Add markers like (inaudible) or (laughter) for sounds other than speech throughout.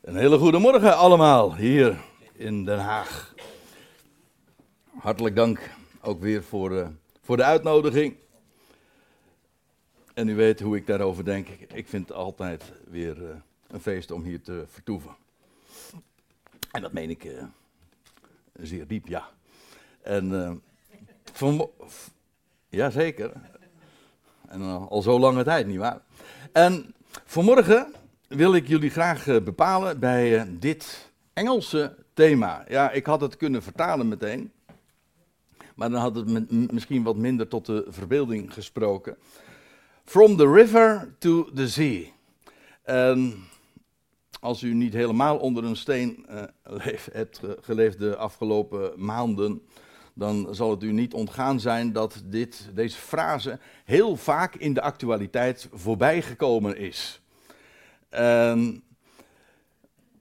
Een hele goede morgen allemaal hier in Den Haag. Hartelijk dank ook weer voor, uh, voor de uitnodiging. En u weet hoe ik daarover denk. Ik vind het altijd weer uh, een feest om hier te vertoeven. En dat meen ik uh, zeer diep, ja. En van, ja, zeker. En al zo lange tijd, nietwaar? En vanmorgen wil ik jullie graag eh, bepalen bij eh, dit Engelse thema. Ja, ik had het kunnen vertalen meteen, maar dan had het misschien wat minder tot de verbeelding gesproken. From the river to the sea. Als u niet helemaal onder een steen (laughs) uh, hebt geleefd de afgelopen maanden, dan zal het u niet ontgaan zijn dat dit, deze frase heel vaak in de actualiteit voorbij gekomen is. En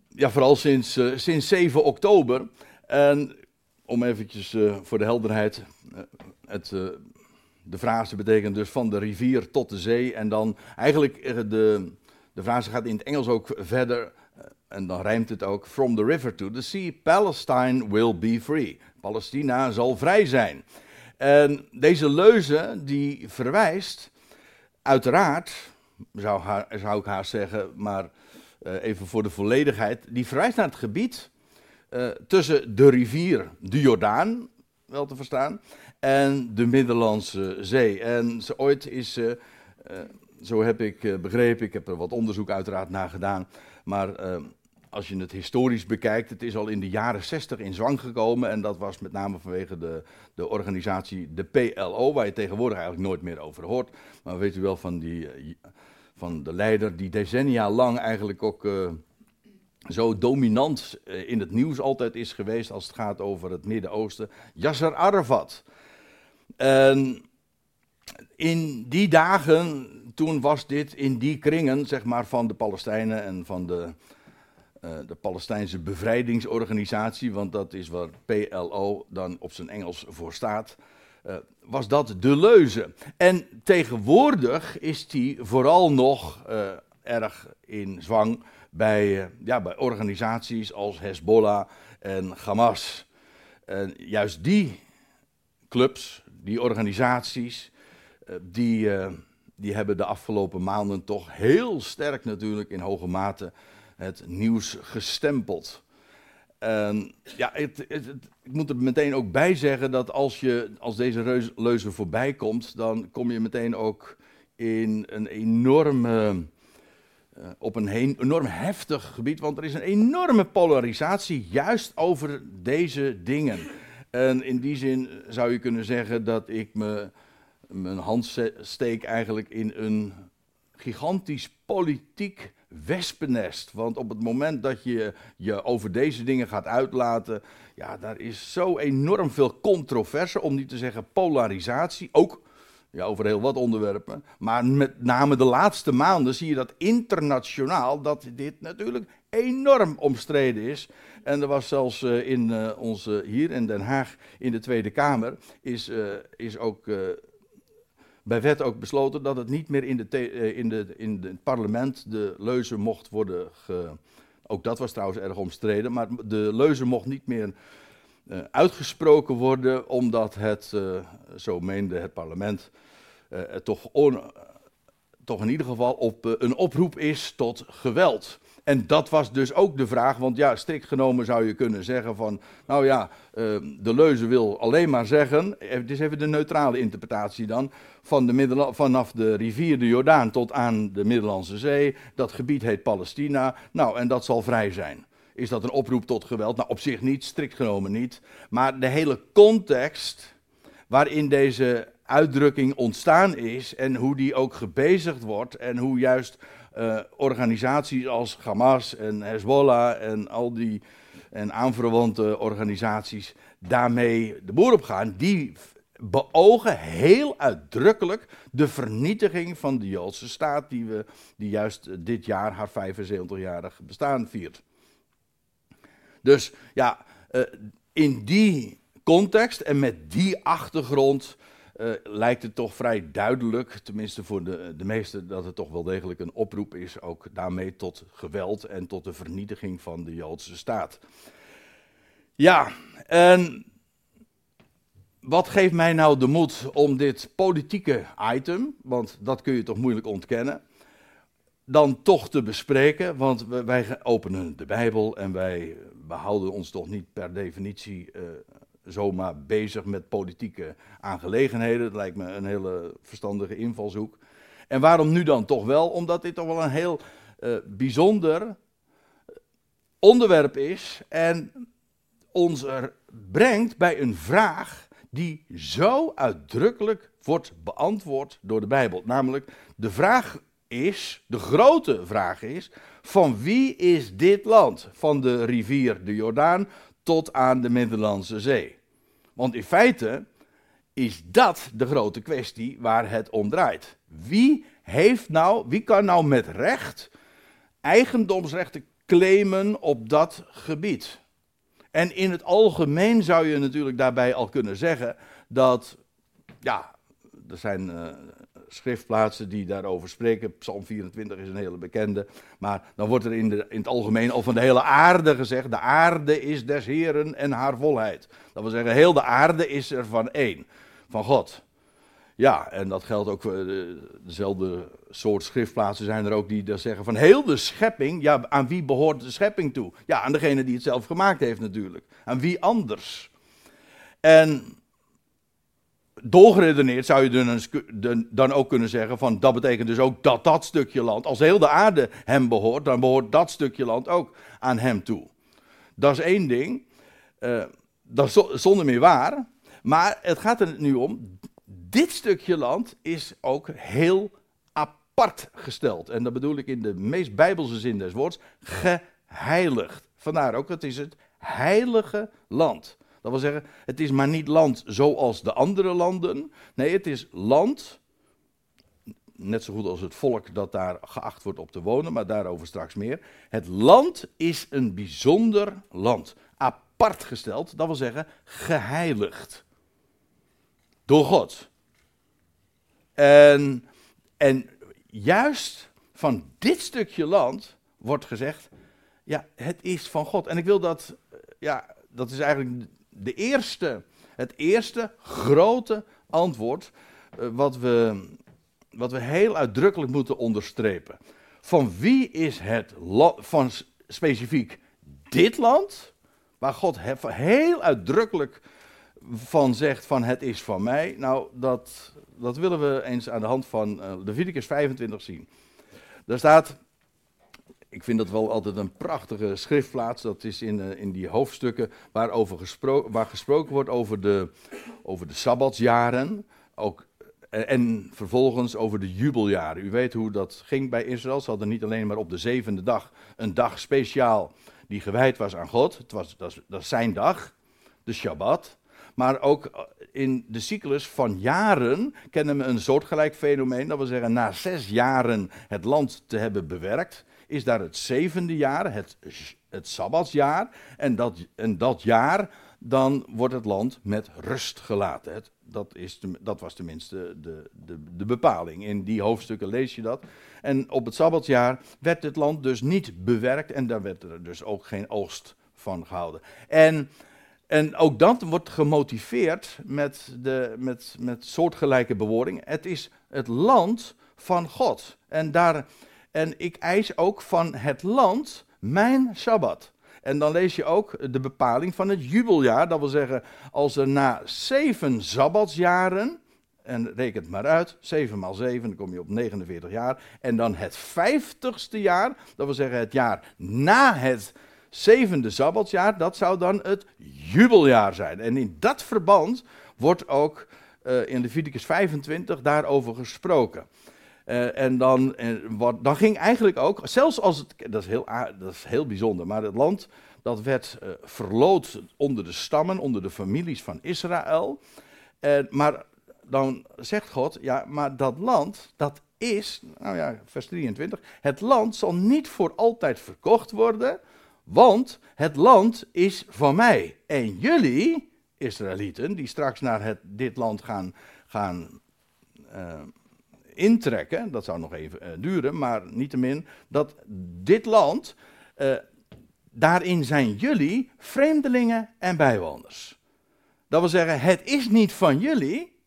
ja, vooral sinds, uh, sinds 7 oktober. En om eventjes uh, voor de helderheid, uh, het, de frase betekent dus van de rivier tot de zee. En dan eigenlijk de, de frase gaat in het Engels ook verder. En dan rijmt het ook, from the river to the sea, Palestine will be free. Palestina zal vrij zijn. En deze leuze die verwijst uiteraard zou, haar, zou ik haast zeggen, maar uh, even voor de volledigheid, die verwijst naar het gebied uh, tussen de rivier de Jordaan, wel te verstaan, en de Middellandse Zee. En ze, ooit is, uh, zo heb ik begrepen, ik heb er wat onderzoek uiteraard naar gedaan, maar als je het historisch bekijkt, het is al in de jaren 60 in zwang gekomen. En dat was met name vanwege de, de organisatie, de PLO, waar je tegenwoordig eigenlijk nooit meer over hoort. Maar weet u wel van die van de leider die decennia lang eigenlijk ook uh, zo dominant uh, in het nieuws altijd is geweest als het gaat over het Midden-Oosten, Yasser Arafat. En in die dagen, toen was dit in die kringen, zeg maar, van de Palestijnen en van de, uh, de Palestijnse bevrijdingsorganisatie, want dat is waar PLO dan op zijn Engels voor staat. Uh, was dat de leuze. En tegenwoordig is die vooral nog uh, erg in zwang bij, ja, bij organisaties als Hezbollah en Hamas. En juist die clubs, die organisaties, die, die hebben de afgelopen maanden toch heel sterk natuurlijk in hoge mate het nieuws gestempeld. En ja, ik moet er meteen ook bij zeggen dat als, je, als deze leuze voorbij komt, dan kom je meteen ook in een enorme, uh, op een heen, enorm heftig gebied, want er is een enorme polarisatie juist over deze dingen. En in die zin zou je kunnen zeggen dat ik me, mijn hand steek eigenlijk in een gigantisch politiek wespennest. Want op het moment dat je je over deze dingen gaat uitlaten, ja, daar is zo enorm veel controverse, om niet te zeggen polarisatie, ook ja, over heel wat onderwerpen. Maar met name de laatste maanden zie je dat internationaal dat dit natuurlijk enorm omstreden is. En er was zelfs uh, in uh, onze, hier in Den Haag in de Tweede Kamer, is, uh, is ook bij wet ook besloten dat het niet meer in, de eh, in, de, in het parlement de leuze mocht worden. Ook dat was trouwens erg omstreden, maar de leuze mocht niet meer uh, uitgesproken worden, omdat het, uh, zo meende het parlement, toch, toch in ieder geval op, een oproep is tot geweld. En dat was dus ook de vraag, want ja, strikt genomen zou je kunnen zeggen van, nou ja, uh, de leuze wil alleen maar zeggen, het is even de neutrale interpretatie dan, van de vanaf de rivier de Jordaan tot aan de Middellandse Zee, dat gebied heet Palestina, nou en dat zal vrij zijn. Is dat een oproep tot geweld? Nou, op zich niet, strikt genomen niet, maar de hele context waarin deze uitdrukking ontstaan is en hoe die ook gebezigd wordt en hoe juist uh, organisaties als Hamas en Hezbollah en al die en aanverwante organisaties daarmee de boer op gaan, die beogen heel uitdrukkelijk de vernietiging van de Joodse staat, die, we, die juist dit jaar haar 75-jarig bestaan viert. Dus ja, uh, in die context en met die achtergrond uh, lijkt het toch vrij duidelijk, tenminste voor de, de meesten, dat het toch wel degelijk een oproep is, ook daarmee tot geweld en tot de vernietiging van de Joodse staat. Ja, en wat geeft mij nou de moed om dit politieke item, want dat kun je toch moeilijk ontkennen, dan toch te bespreken, want wij openen de Bijbel en wij behouden ons toch niet per definitie uh, zomaar bezig met politieke aangelegenheden. Lijkt me een hele verstandige invalshoek. En waarom nu dan toch wel? Omdat dit toch wel een heel uh, bijzonder onderwerp is en ons er brengt bij een vraag die zo uitdrukkelijk wordt beantwoord door de Bijbel. Namelijk, de vraag is, de grote vraag is, van wie is dit land? Van de rivier de Jordaan tot aan de Middellandse Zee. Want in feite is dat de grote kwestie waar het om draait. Wie heeft nou, wie kan nou met recht eigendomsrechten claimen op dat gebied? En in het algemeen zou je natuurlijk daarbij al kunnen zeggen dat, ja, er zijn uh, schriftplaatsen die daarover spreken. Psalm 24 is een hele bekende. Maar dan wordt er in, de, in het algemeen al van de hele aarde gezegd: de aarde is des Heren en haar volheid. Dat wil zeggen, heel de aarde is er van één, van God. Ja, en dat geldt ook voor dezelfde soort schriftplaatsen zijn er ook die dat zeggen van heel de schepping. Ja, aan wie behoort de schepping toe? Ja, aan degene die het zelf gemaakt heeft natuurlijk. Aan wie anders? En doorgeredeneerd zou je dan ook kunnen zeggen van dat betekent dus ook dat dat stukje land, als heel de aarde hem behoort, dan behoort dat stukje land ook aan hem toe. Dat is één ding, uh, dat is zonder meer waar, maar het gaat er nu om, dit stukje land is ook heel apart gesteld. En dat bedoel ik in de meest bijbelse zin des woords, geheiligd. Vandaar ook, het is het heilige land. Dat wil zeggen, het is maar niet land zoals de andere landen. Nee, het is land, net zo goed als het volk dat daar geacht wordt op te wonen, maar daarover straks meer. Het land is een bijzonder land. Apart gesteld, dat wil zeggen geheiligd. Door God. En, en juist van dit stukje land wordt gezegd, ja, het is van God. En ik wil dat, ja, dat is eigenlijk de eerste, het eerste grote antwoord uh, wat, we, wat we heel uitdrukkelijk moeten onderstrepen. Van wie is het van specifiek dit land, waar God heel uitdrukkelijk van zegt van het is van mij. Nou, dat, dat willen we eens aan de hand van uh, Leviticus 25 zien. Daar staat, ik vind dat wel altijd een prachtige schriftplaats. Dat is in, uh, in die hoofdstukken waarover gespro waar gesproken wordt over de, over de Sabbatsjaren. Ook, en, en vervolgens over de jubeljaren. U weet hoe dat ging bij Israël. Ze hadden niet alleen maar op de zevende dag een dag speciaal die gewijd was aan God. Het was, dat, dat zijn dag, de Shabbat. Maar ook eh, in de cyclus van jaren kennen we een soortgelijk fenomeen. Dat wil zeggen, na zes jaren het land te hebben bewerkt, is daar het zevende jaar, het, het Sabbatsjaar. En dat, en dat jaar, dan wordt het land met rust gelaten. Dat, is, dat was tenminste de, de, de bepaling. In die hoofdstukken lees je dat. En op het Sabbatsjaar werd het land dus niet bewerkt en daar werd er dus ook geen oogst van gehouden. En en ook dat wordt gemotiveerd met, de, met, met soortgelijke bewoordingen. Het is het land van God. En, daar, en ik eis ook van het land mijn Sabbat. En dan lees je ook de bepaling van het jubeljaar. Dat wil zeggen, als er na zeven Sabbatsjaren, en reken het maar uit, 7 maal 7, dan kom je op 49 jaar. En dan het vijftigste jaar, dat wil zeggen het jaar na het zevende sabbatsjaar, dat zou dan het jubeljaar zijn. En in dat verband wordt ook uh, in Leviticus 25 daarover gesproken. Uh, en dan, uh, wat, dan ging eigenlijk ook, zelfs als het, dat is heel, dat is heel bijzonder, maar het land dat werd verloot onder de stammen, onder de families van Israël. maar dan zegt God, ja, maar dat land, dat is, nou ja, vers 23, het land zal niet voor altijd verkocht worden, want het land is van mij. En jullie, Israëlieten, die straks naar het, dit land gaan, gaan uh, intrekken. Dat zou nog even uh, duren, maar niettemin dat dit land, uh, daarin zijn jullie vreemdelingen en bijwoners. Dat wil zeggen, het is niet van jullie,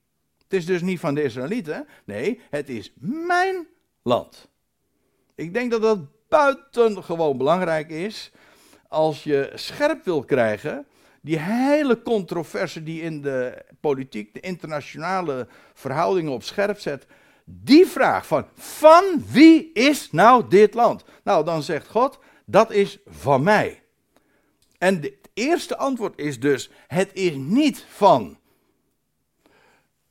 het is dus niet van de Israëlieten, nee, het is mijn land. Ik denk dat dat buitengewoon belangrijk is als je scherp wil krijgen die hele controverse die in de politiek, de internationale verhoudingen op scherp zet. Die vraag van, van wie is nou dit land? Nou, dan zegt God, dat is van mij. En het eerste antwoord is dus, het is niet van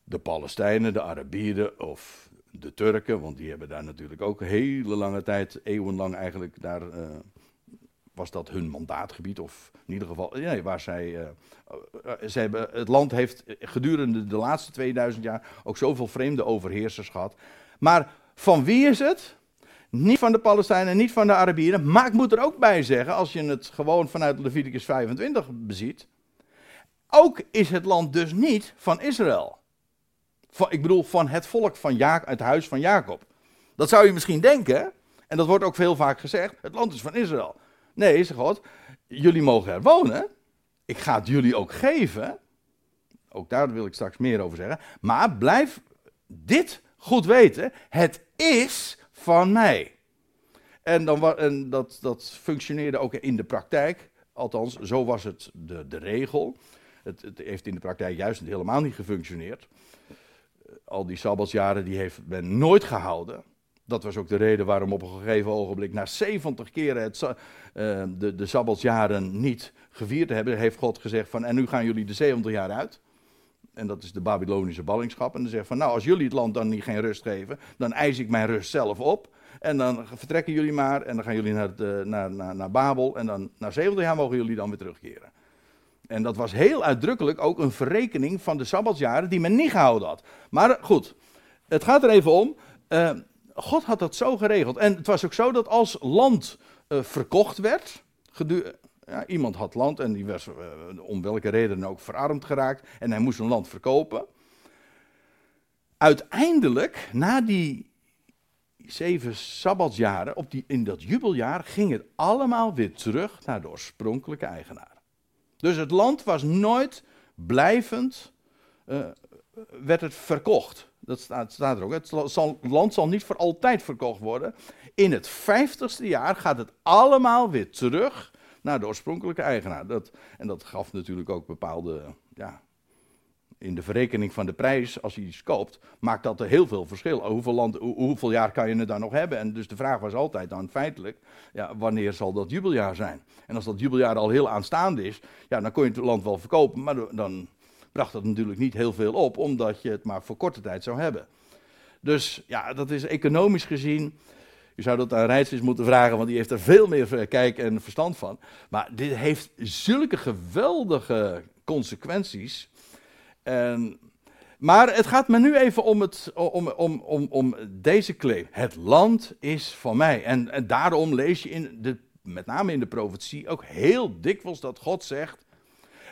de Palestijnen, de Arabieren of de Turken, want die hebben daar natuurlijk ook hele lange tijd, eeuwenlang eigenlijk daar uh, was dat hun mandaatgebied, of in ieder geval, nee, waar zij, uh, ze hebben, het land heeft gedurende de laatste 2000 jaar ook zoveel vreemde overheersers gehad. Maar van wie is het? Niet van de Palestijnen, niet van de Arabieren. Maar ik moet er ook bij zeggen, als je het gewoon vanuit Leviticus 25 beziet. Ook is het land dus niet van Israël. Van, ik bedoel, van het volk van Jacob, het huis van Jacob. Dat zou je misschien denken, en dat wordt ook veel vaak gezegd: het land is van Israël. Nee, zegt God, jullie mogen er wonen. Ik ga het jullie ook geven. Ook daar wil ik straks meer over zeggen. Maar blijf dit goed weten. Het is van mij. En, dan, en dat, dat functioneerde ook in de praktijk. Althans, zo was het de, de regel. Het, het heeft in de praktijk juist helemaal niet gefunctioneerd. Al die sabbatsjaren die heeft men nooit gehouden. Dat was ook de reden waarom op een gegeven ogenblik, na 70 keren het, uh, de, de Sabbatsjaren niet gevierd te hebben, heeft God gezegd van, en nu gaan jullie de 70 jaar uit. En dat is de Babylonische ballingschap. En dan zegt van, nou, als jullie het land dan niet geen rust geven, dan eis ik mijn rust zelf op. En dan vertrekken jullie maar, en dan gaan jullie naar, de, naar, naar, Babel, en dan na 70 jaar mogen jullie dan weer terugkeren. En dat was heel uitdrukkelijk ook een verrekening van de Sabbatsjaren die men niet gehouden had. Maar goed, het gaat er even om. Uh, God had dat zo geregeld. En het was ook zo dat als land uh, verkocht werd, ja, iemand had land en die was uh, om welke reden ook verarmd geraakt en hij moest een land verkopen. Uiteindelijk, na die zeven sabbatsjaren, op die, in dat jubeljaar, ging het allemaal weer terug naar de oorspronkelijke eigenaar. Dus het land was nooit blijvend, uh, werd het verkocht. Dat staat, er ook. Het, zal, land zal niet voor altijd verkocht worden. In het vijftigste jaar gaat het allemaal weer terug naar de oorspronkelijke eigenaar. Dat, en dat gaf natuurlijk ook bepaalde. Ja, in de verrekening van de prijs, als je iets koopt, maakt dat er heel veel verschil. Hoeveel, land, hoeveel jaar kan je het dan nog hebben? En dus de vraag was altijd dan feitelijk, ja, wanneer zal dat jubeljaar zijn? En als dat jubeljaar al heel aanstaande is, ja, dan kon je het land wel verkopen, maar dan bracht dat natuurlijk niet heel veel op, omdat je het maar voor korte tijd zou hebben. Dus ja, dat is economisch gezien. Je zou dat aan Rijtsels moeten vragen, want die heeft er veel meer kijk en verstand van. Maar dit heeft zulke geweldige consequenties. En, maar het gaat me nu even om, het, om, om, om, om deze claim. Het land is van mij. En, en daarom lees je in de, met name in de profetie ook heel dikwijls dat God zegt: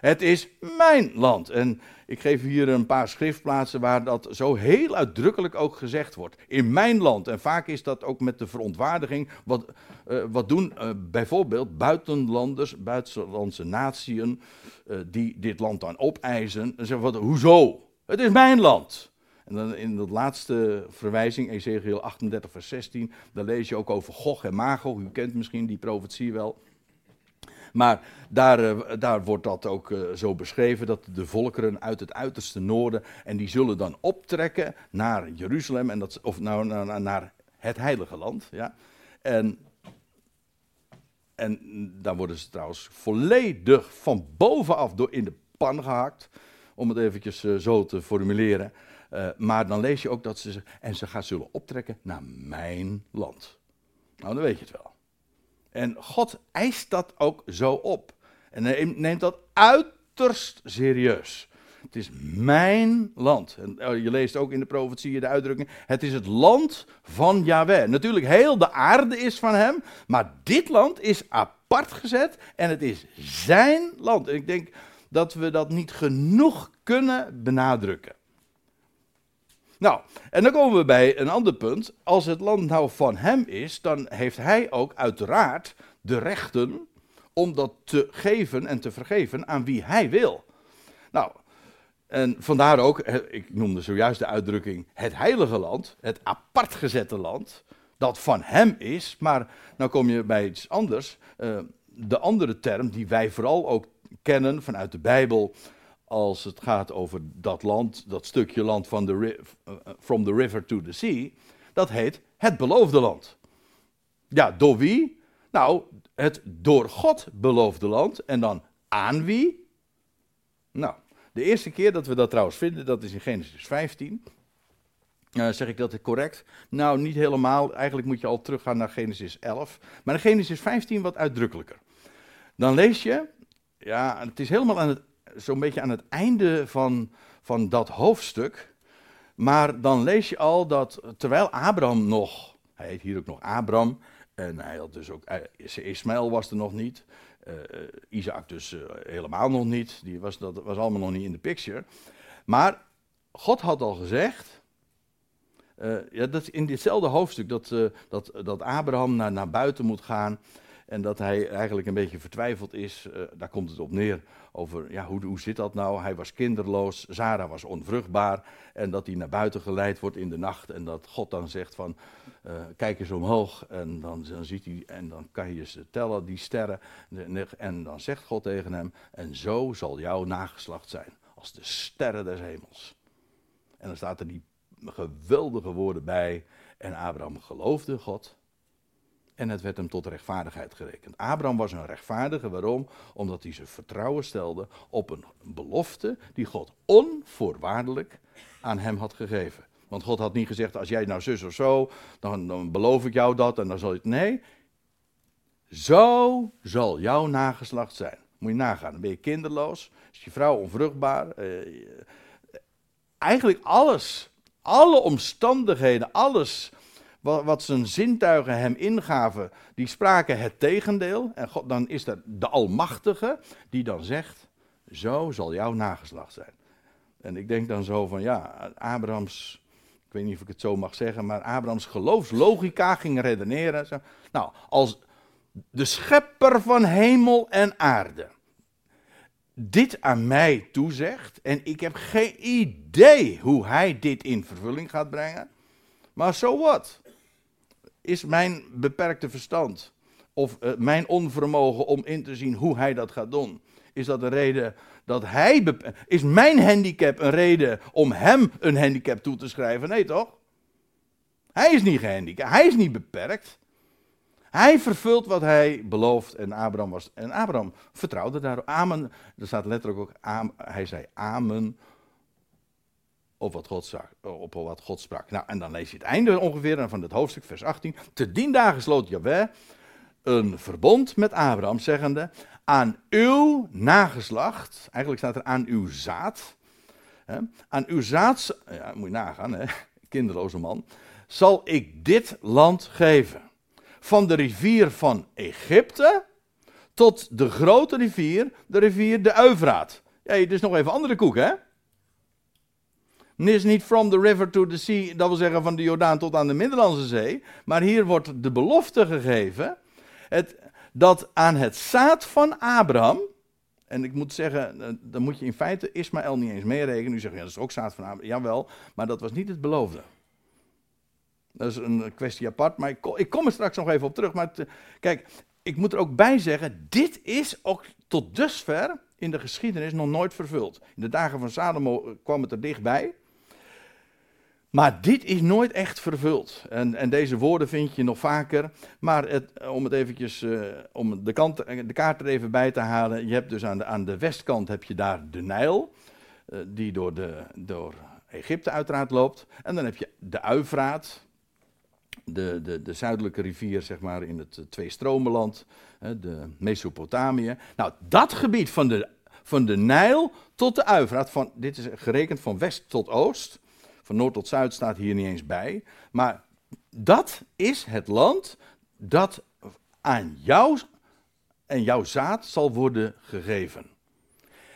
het is mijn land. En ik geef hier een paar schriftplaatsen waar dat zo heel uitdrukkelijk ook gezegd wordt. In mijn land. En vaak is dat ook met de verontwaardiging. Wat, uh, wat doen uh, bijvoorbeeld buitenlanders, buitenlandse natieën, uh, die dit land dan opeisen. En zeggen: wat, hoezo? Het is mijn land. En dan in de laatste verwijzing, Ezekiel 38, vers 16, daar lees je ook over Gog en Magog. U kent misschien die profetie wel. Maar daar, eh, daar wordt dat ook eh, zo beschreven, dat de volkeren uit het uiterste noorden, en die zullen dan optrekken naar Jeruzalem, en dat, of nou, naar, naar het heilige land. Ja. En, en dan worden ze trouwens volledig van bovenaf door in de pan gehakt, om het eventjes uh, zo te formuleren. Maar dan lees je ook dat ze, en ze gaan zullen optrekken naar mijn land. Nou, dan weet je het wel. En God eist dat ook zo op. En neemt dat uiterst serieus. Het is mijn land. En oh, je leest ook in de profetieën de uitdrukking: Het is het land van Yahweh. Natuurlijk, heel de aarde is van hem. Maar dit land is apart gezet. En het is zijn land. En ik denk dat we dat niet genoeg kunnen benadrukken. Nou, en dan komen we bij een ander punt. Als het land nou van hem is, dan heeft hij ook uiteraard de rechten om dat te geven en te vergeven aan wie hij wil. Nou, en vandaar ook, ik noemde zojuist de uitdrukking het heilige land, het apart gezette land, dat van hem is. Maar nou kom je bij iets anders. Uh, de andere term die wij vooral ook kennen vanuit de Bijbel, als het gaat over dat land, dat stukje land van de uh, from the river to the sea, dat heet het beloofde land. Ja, door wie? Nou, het door God beloofde land. En dan aan wie? Nou, de eerste keer dat we dat trouwens vinden, dat is in Genesis 15. Uh, zeg ik dat correct? Nou, niet helemaal. Eigenlijk moet je al teruggaan naar Genesis 11. Maar in Genesis 15 wat uitdrukkelijker. Dan lees je, ja, het is helemaal aan het, zo'n beetje aan het einde van, van dat hoofdstuk. Maar dan lees je al dat terwijl Abraham nog, hij heet hier ook nog Abraham, en hij had dus ook, eh, Ismaël was er nog niet. Uh, Isaac dus uh, helemaal nog niet. Die was, dat was allemaal nog niet in de picture. Maar God had al gezegd. Uh, ja, dat in ditzelfde hoofdstuk dat, dat, dat Abraham naar, naar buiten moet gaan. En dat hij eigenlijk een beetje vertwijfeld is. daar komt het op neer. Over ja, hoe, hoe zit dat nou? Hij was kinderloos. Sarah was onvruchtbaar. En dat hij naar buiten geleid wordt in de nacht. En dat God dan zegt van uh, kijk eens omhoog en dan, dan ziet hij, en dan kan je ze tellen, die sterren. En dan zegt God tegen hem, en zo zal jouw nageslacht zijn, als de sterren des hemels. En dan staat er die geweldige woorden bij, en Abraham geloofde God. En het werd hem tot rechtvaardigheid gerekend. Abraham was een rechtvaardige, waarom? Omdat hij zijn vertrouwen stelde op een belofte die God onvoorwaardelijk aan hem had gegeven. Want God had niet gezegd, als jij nou zus of zo, dan, beloof ik jou dat en dan zal je. Nee, zo zal jouw nageslacht zijn. Moet je nagaan, dan ben je kinderloos, is je vrouw onvruchtbaar. Eh, eigenlijk alles, alle omstandigheden, alles wat, zijn zintuigen hem ingaven, die spraken het tegendeel. En God, dan is dat de Almachtige die dan zegt, zo zal jouw nageslacht zijn. En ik denk dan zo van, ja, Abrahams ik weet niet of ik het zo mag zeggen, maar Abrahams geloofslogica ging redeneren. Nou, als de schepper van hemel en aarde dit aan mij toezegt, en ik heb geen idee hoe hij dit in vervulling gaat brengen, maar zo wat? Is mijn beperkte verstand of uh, mijn onvermogen om in te zien hoe hij dat gaat doen, is dat een reden dat hij. Is mijn handicap een reden om hem een handicap toe te schrijven? Nee, toch? Hij is niet gehandicapt, hij is niet beperkt. Hij vervult wat hij belooft en Abraham was. En Abraham vertrouwde daarop. Amen. Er staat letterlijk ook. Amen, hij zei amen op wat, God zag, op wat God sprak. Nou, en dan lees je het einde ongeveer van het hoofdstuk, vers 18. Te dien dagen sloot Jahweh een verbond met Abraham, zeggende: aan uw nageslacht, eigenlijk staat er aan uw zaad, hè, aan uw zaad, ja, moet je nagaan, hè, (laughs) kinderloze man, zal ik dit land geven. Van de rivier van Egypte tot de grote rivier, de rivier de Uivraat. Ja, dit is nog even andere koek, hè? Is niet from the river to the sea, dat wil zeggen van de Jordaan tot aan de Middellandse Zee. Maar hier wordt de belofte gegeven. Het, dat aan het zaad van Abraham, en ik moet zeggen, eh, dan moet je in feite Ismaël niet eens meerekenen. Nu zeg ja, dat is ook zaad van Abraham. Jawel, maar dat was niet het beloofde. Dat is een kwestie apart, maar ik kom, er straks nog even op terug. Maar kijk, ik moet er ook bij zeggen, dit is ook tot dusver in de geschiedenis nog nooit vervuld. In de dagen van Salomo kwam het er dichtbij. Maar dit is nooit echt vervuld. En, en deze woorden vind je nog vaker. Maar het, om het eventjes, uh, om de, kant, de kaart er even bij te halen. Je hebt dus aan de, aan de westkant heb je daar de Nijl. Die door, de, door Egypte uiteraard loopt. En dan heb je de Uifraat. De, de, de zuidelijke rivier, zeg maar, in het Tweestromenland. Uh, de Mesopotamië. Nou, dat gebied van de, van de Nijl tot de Uifraat. Van, dit is gerekend van west tot oost van noord tot zuid staat hier niet eens bij. Maar dat is het land dat aan jou en jouw zaad zal worden gegeven.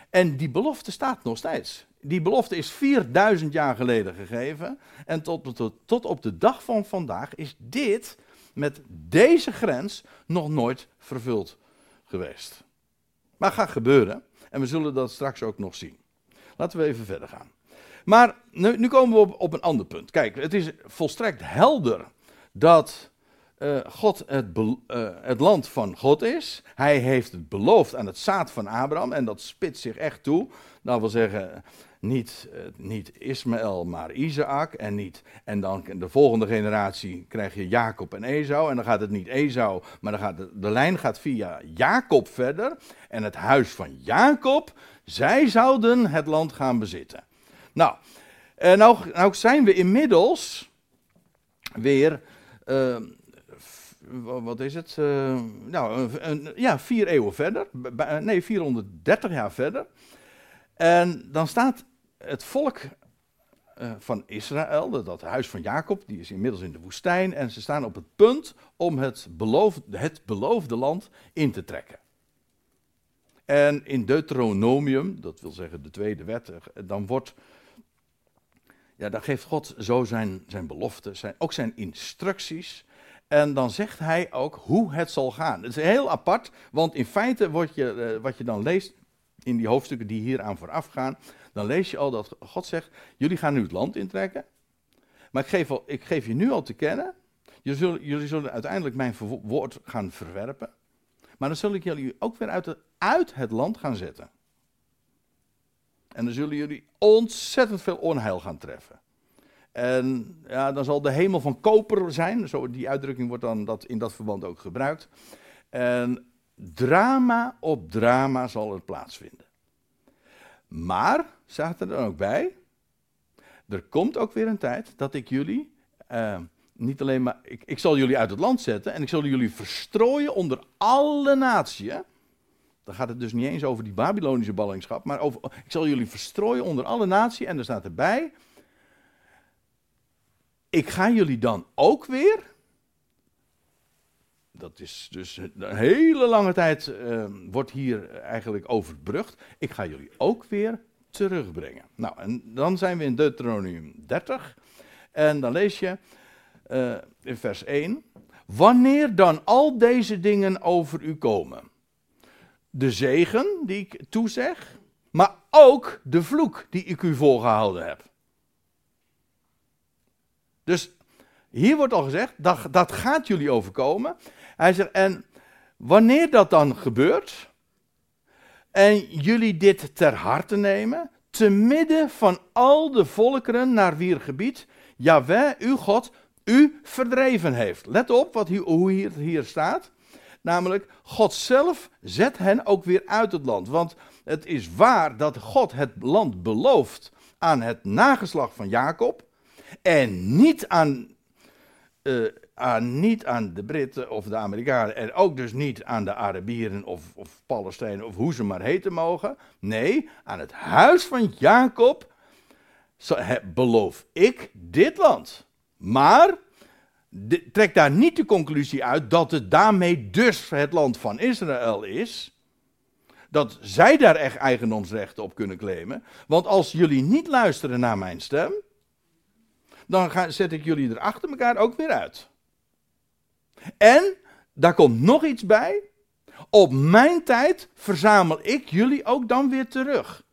En die belofte staat nog steeds. die belofte is 4000 jaar geleden gegeven. En tot, tot, tot op de dag van vandaag is dit met deze grens nog nooit vervuld geweest. Maar gaat gebeuren. En we zullen dat straks ook nog zien. Laten we even verder gaan. Maar nu, nu komen we op, op, een ander punt. Kijk, het is volstrekt helder dat uh, God het, uh, het, land van God is. Hij heeft het beloofd aan het zaad van Abraham. En dat spitst zich echt toe. Dat wil zeggen, niet, uh, niet Ismaël, maar Isaac. En, niet, en dan de volgende generatie krijg je Jacob en Esau. En dan gaat het niet Esau, maar dan gaat de, de lijn gaat via Jacob verder. En het huis van Jacob, zij zouden het land gaan bezitten. Nou, nou, nou zijn we inmiddels weer wat is het? Uh, nou, een, ja, vier eeuwen verder. Nee, 430 jaar verder. En dan staat het volk van Israël, dat huis van Jacob, die is inmiddels in de woestijn. En ze staan op het punt om het beloofde, het beloofde land in te trekken. En in Deuteronomium, dat wil zeggen de tweede wet, eh, dan wordt. Ja, dan geeft God zo zijn, zijn beloften, zijn, ook zijn instructies. En dan zegt hij ook hoe het zal gaan. Het is heel apart, want in feite wordt je, uh, wat je dan leest in die hoofdstukken die hier aan vooraf gaan, dan lees je al dat God zegt, jullie gaan nu het land intrekken. Maar ik geef, al, ik geef je nu al te kennen, jullie zullen, uiteindelijk mijn woord gaan verwerpen. Maar dan zul ik jullie ook weer uit het land gaan zetten. En dan zullen jullie ontzettend veel onheil gaan treffen. En ja, dan zal de hemel van koper zijn. Zo, die uitdrukking wordt dan dat, in dat verband ook gebruikt. En drama op drama zal er plaatsvinden. Maar, staat er dan ook bij, er komt ook weer een tijd dat ik jullie, uh, niet alleen maar, ik, ik, zal jullie uit het land zetten en ik zal jullie verstrooien onder alle naties. Dan gaat het dus niet eens over die Babylonische ballingschap, maar over, ik zal jullie verstrooien onder alle naties en er staat erbij, ik ga jullie dan ook weer. Dat is dus een hele lange tijd, uh, wordt hier eigenlijk overbrugd. Ik ga jullie ook weer terugbrengen. Nou, en dan zijn we in Deuteronomium 30. En dan lees je uh, in vers 1. Wanneer dan al deze dingen over u komen. De zegen die ik toezeg, maar ook de vloek die ik u voorgehouden heb. Dus hier wordt al gezegd, dat, dat gaat jullie overkomen. Hij zegt, en wanneer dat dan gebeurt, en jullie dit ter harte nemen, te midden van al de volkeren naar wier gebied Jaweh, uw God, u verdreven heeft. Let op wat hoe hier, hier staat. Namelijk, God zelf zet hen ook weer uit het land. Want het is waar dat God het land belooft aan het nageslag van Jacob. En niet aan, uh, aan, niet aan de Britten of de Amerikanen. En ook dus niet aan de Arabieren of, of Palestijnen of hoe ze maar heten mogen. Nee, aan het huis van Jacob beloof ik dit land. Maar trek daar niet de conclusie uit dat het daarmee dus het land van Israël is. Dat zij daar echt eigendomsrechten op kunnen claimen. Want als jullie niet luisteren naar mijn stem, dan ga, zet ik jullie er achter elkaar ook weer uit. En daar komt nog iets bij. Op mijn tijd verzamel ik jullie ook dan weer terug.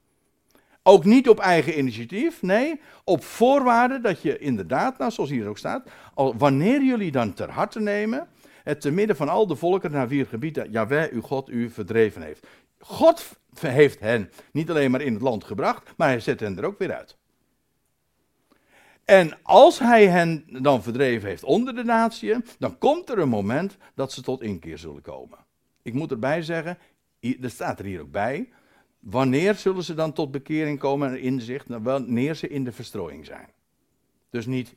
Ook niet op eigen initiatief, nee, op voorwaarde dat je inderdaad, nou zoals hier ook staat, al, wanneer jullie dan ter harte nemen, het te midden van al de volken naar wier gebied Jaweh, uw God, u verdreven heeft. God heeft hen niet alleen maar in het land gebracht, maar hij zet hen er ook weer uit. En als hij hen dan verdreven heeft onder de natie, dan komt er een moment dat ze tot inkeer zullen komen. Ik moet erbij zeggen, er staat er hier ook bij, wanneer zullen ze dan tot bekering komen en inzicht, nou, wanneer ze in de verstrooiing zijn. Dus niet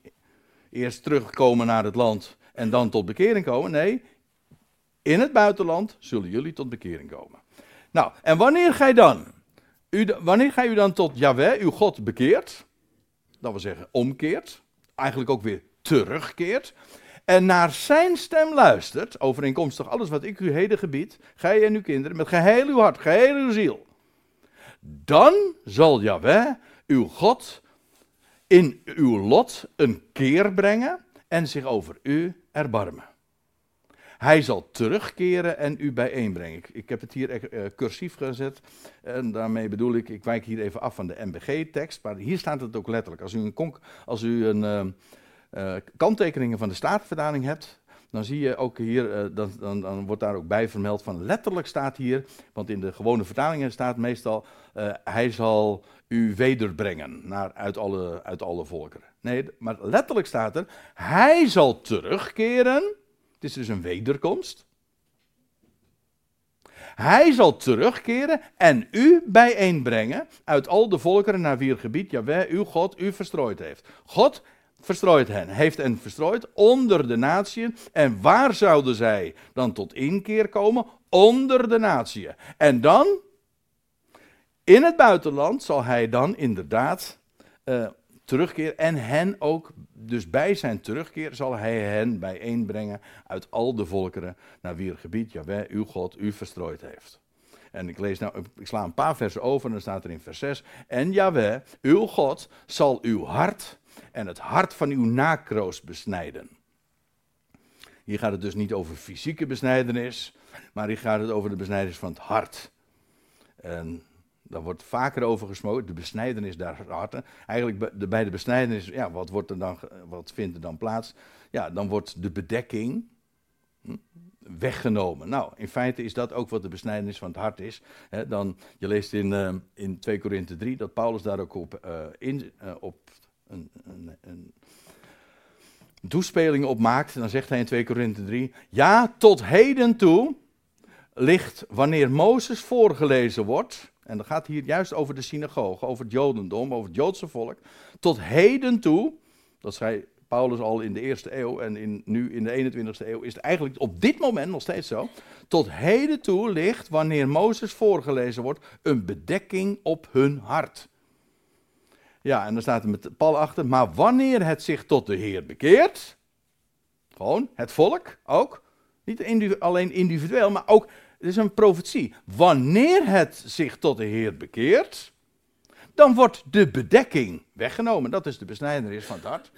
eerst terugkomen naar het land en dan tot bekering komen, nee, in het buitenland zullen jullie tot bekering komen. Nou, en wanneer ga je dan? U, wanneer ga je dan tot Yahweh, uw God, bekeert? dat wil zeggen omkeert, eigenlijk ook weer terugkeert, en naar zijn stem luistert, overeenkomstig alles wat ik u heden gebied, gij en uw kinderen, met geheel uw hart, geheel uw ziel, dan zal Yahweh uw God, in uw lot een keer brengen en zich over u erbarmen. Hij zal terugkeren en u bijeenbrengen. Ik, heb het hier uh, cursief gezet. En daarmee bedoel ik, ik wijk hier even af van de MBG-tekst. Maar hier staat het ook letterlijk. Als u een, als u een uh, kanttekeningen van de Statenvertaling hebt, dan zie je ook hier, dan, dan, dan, wordt daar ook bij vermeld van letterlijk staat hier, want in de gewone vertalingen staat meestal, hij zal u wederbrengen naar, uit, alle, uit alle volkeren. Nee, maar letterlijk staat er, hij zal terugkeren het is dus een wederkomst. Hij zal terugkeren en u bijeenbrengen uit al de volkeren naar wie het gebied Jawel, uw God, u verstrooid heeft. God verstrooit hen, heeft hen verstrooid onder de natieën. En waar zouden zij dan tot inkeer komen? Onder de natieën. En dan, in het buitenland, zal hij dan inderdaad uh, en hen ook, dus bij zijn terugkeer zal hij hen bijeenbrengen uit al de volkeren naar wie het gebied Jawel, uw God, u verstrooid heeft. En ik lees nou, ik sla een paar versen over en dan staat er in vers 6. En Jawel, uw God, zal uw hart en het hart van uw nakroos besnijden. Hier gaat het dus niet over fysieke besnijdenis, maar hier gaat het over de besnijdenis van het hart. En daar wordt vaker over gesproken, de besnijdenis daar harten. Eigenlijk bij de besnijdenis, ja, wat, wordt er dan, wat vindt er dan plaats? Ja, dan wordt de bedekking hm, weggenomen. Nou, in feite is dat ook wat de besnijdenis van het hart is. dan, je leest in, uh, in 2 Korinthe 3 dat Paulus daar ook op, uh, in, uh, op een, een, een toespeling op maakt. Dan zegt hij in 2 Korinthe 3, ja, tot heden toe ligt wanneer Mozes voorgelezen wordt en dat gaat hier juist over de synagoge, over het Jodendom, over het Joodse volk. Tot heden toe, dat zei Paulus al in de eerste eeuw en in, nu in de 21ste eeuw, is het eigenlijk op dit moment nog steeds zo. Tot heden toe ligt, wanneer Mozes voorgelezen wordt, een bedekking op hun hart. Ja, en dan staat er met Paul achter, maar wanneer het zich tot de Heer bekeert, gewoon het volk ook, niet alleen individueel, maar ook het is een profetie. Wanneer het zich tot de Heer bekeert, dan wordt de bedekking weggenomen. Dat is de besnijdenis van het hart.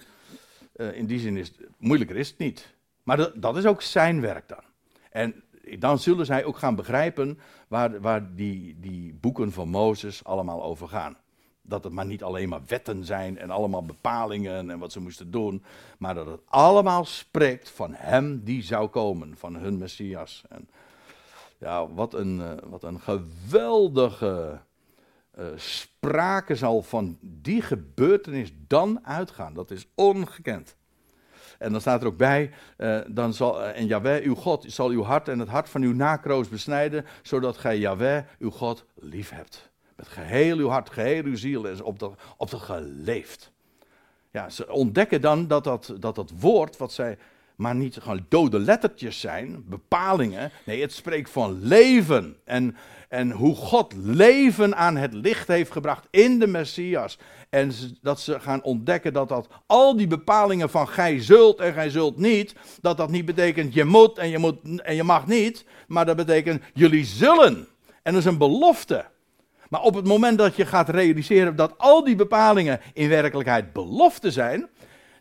Uh, in die zin is het moeilijker is het niet. Maar dat, dat, is ook zijn werk dan. En dan zullen zij ook gaan begrijpen waar, waar die, die boeken van Mozes allemaal over gaan. Dat het maar niet alleen maar wetten zijn en allemaal bepalingen en wat ze moesten doen. Maar dat het allemaal spreekt van hem die zou komen, van hun Messias. En ja, wat een, uh, wat een geweldige uh, sprake zal van die gebeurtenis dan uitgaan. Dat is ongekend. En dan staat er ook bij, uh, dan zal, en Jahweh, uw God, zal uw hart en het hart van uw nakroos besnijden, zodat gij Jahweh, uw God, lief hebt. Met geheel uw hart, geheel uw ziel en op de, op de geleefd. Ja, ze ontdekken dan dat dat, dat dat woord wat zij maar niet gewoon dode lettertjes zijn, bepalingen. Nee, het spreekt van leven. En, en hoe God leven aan het licht heeft gebracht in de Messias. En dat ze gaan ontdekken dat dat al die bepalingen van gij zult en gij zult niet, dat dat niet betekent je moet en je, moet, en je mag niet, maar dat betekent jullie zullen. En dat is een belofte. Maar op het moment dat je gaat realiseren dat al die bepalingen in werkelijkheid beloften zijn,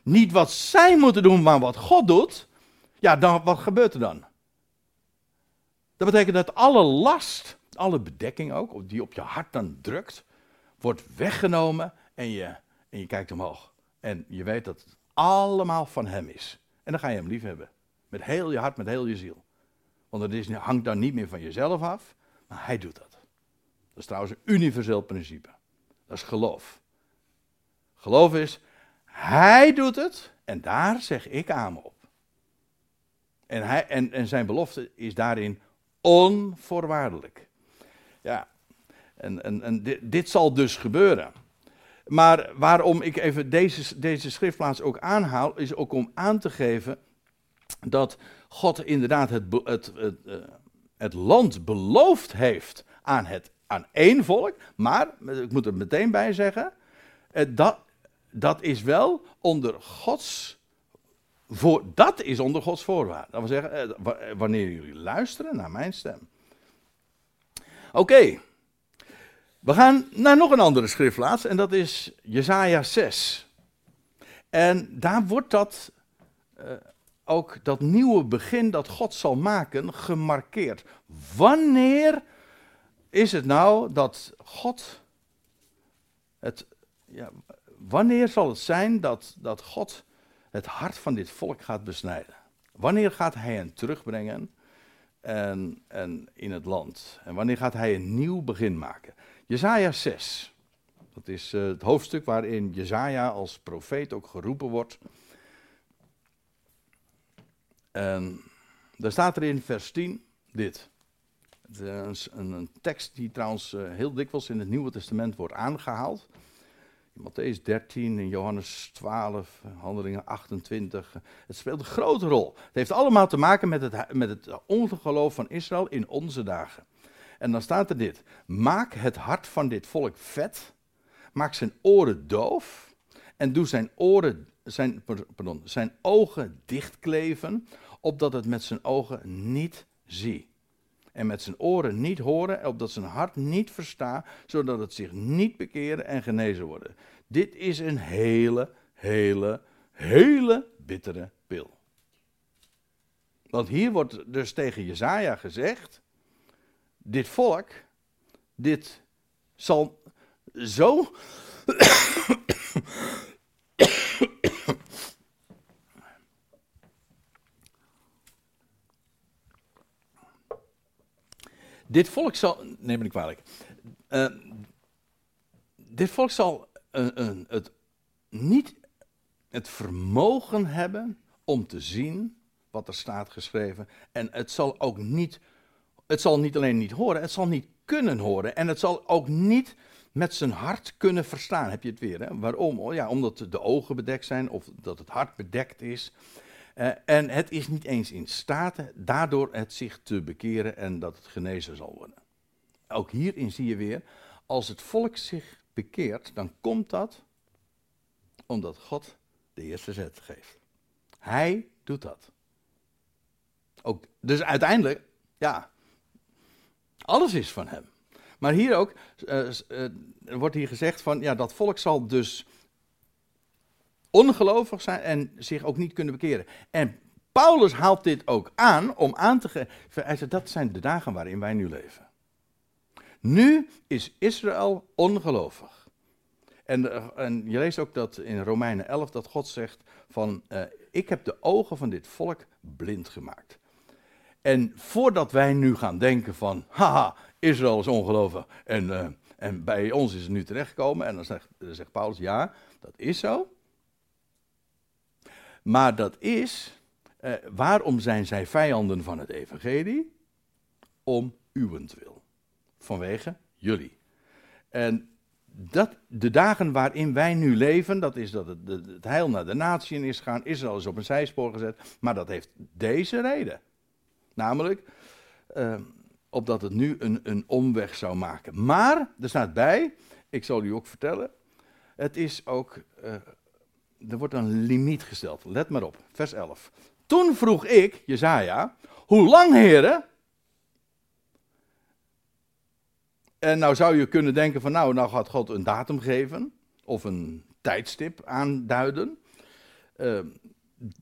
niet wat zij moeten doen, maar wat God doet, ja, dan, wat gebeurt er dan? Dat betekent dat alle last, alle bedekking ook, die op je hart dan drukt, wordt weggenomen en je, en je kijkt omhoog. En je weet dat het allemaal van Hem is. En dan ga je Hem lief hebben. Met heel je hart, met heel je ziel. Want het is, hangt dan niet meer van jezelf af, maar Hij doet dat. Dat is trouwens een universeel principe. Dat is geloof. Geloof is, hij doet het en daar zeg ik aan op. En, hij, en, en zijn belofte is daarin onvoorwaardelijk. Ja, en, en, en dit, dit, zal dus gebeuren. Maar waarom ik even deze, deze schriftplaats ook aanhaal, is ook om aan te geven dat God inderdaad het, het, het, eh, het land beloofd heeft aan, het, aan één volk. Maar, ik moet er meteen bij zeggen, eh, dat, dat is wel onder Gods. Voor, dat is onder Gods voorwaarden. Dat wil zeggen, eh, wanneer jullie luisteren naar mijn stem. Oké. We gaan naar nog een andere schriftplaats en dat is Jesaja 6. En daar wordt dat, ook dat nieuwe begin dat God zal maken, gemarkeerd. Wanneer is het nou dat God het, ja, wanneer zal het zijn dat, dat God het hart van dit volk gaat besnijden? Wanneer gaat hij hen terugbrengen en, en in het land? En wanneer gaat hij een nieuw begin maken? Jezaja 6. Dat is uh, het hoofdstuk waarin Jezaja als profeet ook geroepen wordt. En daar staat er in vers 10 dit. Het een, een, tekst die trouwens uh, heel dikwijls in het Nieuwe Testament wordt aangehaald. In Matthäus 13, in Johannes 12, Handelingen 28. Het speelt een grote rol. Het heeft allemaal te maken met het, met het ongeloof van Israël in onze dagen. En dan staat er dit: Maak het hart van dit volk vet, maak zijn oren doof en doe zijn oren, zijn, pardon, zijn ogen dichtkleven, opdat het met zijn ogen niet zie. En met zijn oren niet horen, opdat zijn hart niet versta, zodat het zich niet bekeren en genezen worden. Dit is een hele, hele, hele bittere pil. Want hier wordt dus tegen Jezaja gezegd: dit volk, dit zal zo. Dit volk zal. Neem me niet kwalijk. Uh, dit volk zal het niet het vermogen hebben om te zien wat er staat geschreven. En het zal ook niet het zal niet alleen niet horen, het zal niet kunnen horen. En het zal ook niet met zijn hart kunnen verstaan. Heb je het weer? Hè? Waarom? Oh ja, omdat de ogen bedekt zijn of dat het hart bedekt is. Uh, en het is niet eens in staat daardoor het zich te bekeren en dat het genezen zal worden. Ook hierin zie je weer, als het volk zich bekeert, dan komt dat omdat God de eerste zet geeft. Hij doet dat. Ook, dus uiteindelijk, ja, alles is van hem. Maar hier ook, uh, uh, wordt hier gezegd van, ja, dat volk zal dus ongelovig zijn en zich ook niet kunnen bekeren. En Paulus haalt dit ook aan om aan te geven, dat zijn de dagen waarin wij nu leven. Nu is Israël ongelovig. En, uh, en je leest ook dat in Romeinen 11 dat God zegt van, ik heb de ogen van dit volk blind gemaakt. En voordat wij nu gaan denken van, haha, Israël is ongelovig en, uh, en bij ons is het nu terechtgekomen. En dan zegt, dan zegt Paulus, ja, dat is zo. Maar dat is, uh, waarom zijn zij vijanden van het evangelie? Om uwentwil. Vanwege jullie. En dat, de dagen waarin wij nu leven, dat is dat het, het heil naar de natie is gaan. Israël is op een zijspoor gezet. Maar dat heeft deze reden. Namelijk, uh, opdat het nu een, een omweg zou maken. Maar, er staat bij, ik zal u ook vertellen, het is ook, uh, er wordt een limiet gesteld. Let maar op, vers 11. Toen vroeg ik, Jezaja, hoe lang heren? En nou zou je kunnen denken van nou, nou gaat God een datum geven of een tijdstip aanduiden. Uh,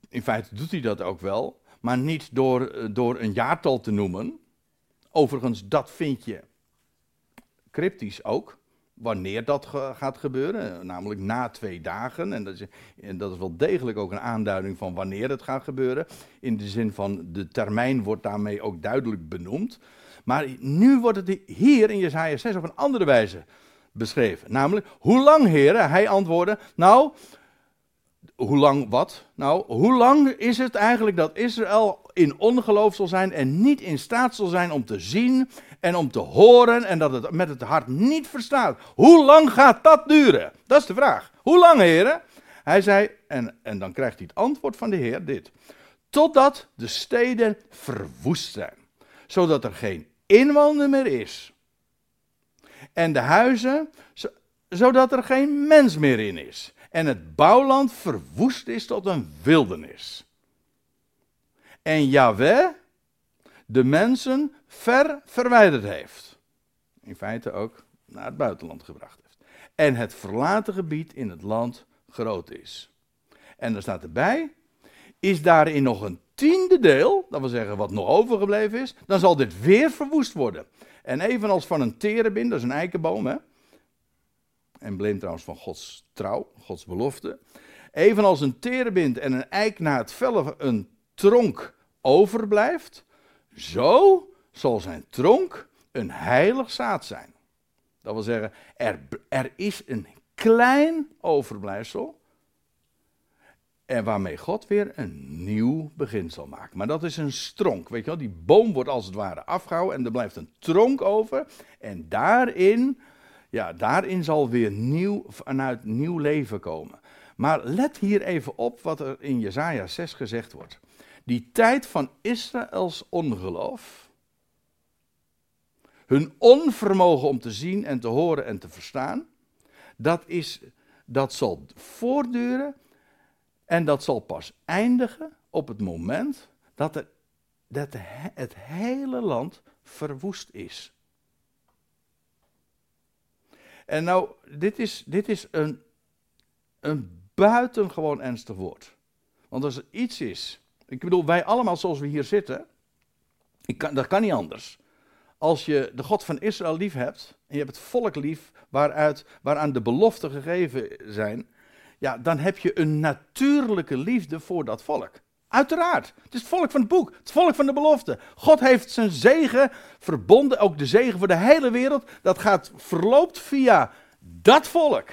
in feite doet hij dat ook wel maar niet door, eh, door een jaartal te noemen. Overigens, dat vind je cryptisch ook, wanneer dat gaat gebeuren, namelijk na twee dagen. En dat, is, en dat is wel degelijk ook een aanduiding van wanneer het gaat gebeuren. In de zin van de termijn wordt daarmee ook duidelijk benoemd. Maar nu wordt het hier in Jesaja 6 op een andere wijze beschreven. Namelijk, hoe lang, heren? Hij antwoordde, nou, hoe lang wat? Nou, hoe lang is het eigenlijk dat Israël in ongeloof zal zijn en niet in staat zal zijn om te zien en om te horen en dat het met het hart niet verstaat? Hoe lang gaat dat duren? Dat is de vraag. Hoe lang, heren? Hij zei, en, en dan krijgt hij het antwoord van de Heer, dit. Totdat de steden verwoest zijn, zodat er geen inwoner meer is. En de huizen, zodat er geen mens meer in is en het bouwland verwoest is tot een wildernis. En Yahweh de mensen ver verwijderd heeft. In feite ook naar het buitenland gebracht heeft. En het verlaten gebied in het land groot is. En er staat erbij, is daarin nog een tiende deel, dat wil zeggen wat nog overgebleven is, dan zal dit weer verwoest worden. En evenals van een terebin, dat is een eikenboom, hè? embleem trouwens van Gods trouw, Gods belofte. Evenals een terebint en een eik na het vellen een tronk overblijft, zo zal zijn tronk een heilig zaad zijn. Dat wil zeggen, er, er is een klein overblijfsel. En waarmee God weer een nieuw begin zal maken. Maar dat is een stronk. Weet je wel, die boom wordt als het ware afgehouden en er blijft een tronk over. En daarin, ja, daarin zal weer nieuw, vanuit nieuw leven komen. Maar let hier even op wat er in Jesaja 6 gezegd wordt. Die tijd van Israëls ongeloof, hun onvermogen om te zien en te horen en te verstaan, dat, is, dat zal voortduren en dat zal pas eindigen op het moment dat, er, dat het hele land verwoest is. En nou, dit is, dit is een, een buitengewoon ernstig woord. Want als er iets is, ik bedoel, wij allemaal zoals we hier zitten, ik kan, dat kan niet anders. Als je de God van Israël lief hebt, en je hebt het volk lief, waaruit, waaraan de beloften gegeven zijn, ja, dan heb je een natuurlijke liefde voor dat volk. Uiteraard. Het is het volk van het boek. Het volk van de belofte. God heeft zijn zegen verbonden, ook de zegen voor de hele wereld. Dat gaat verloopt via dat volk.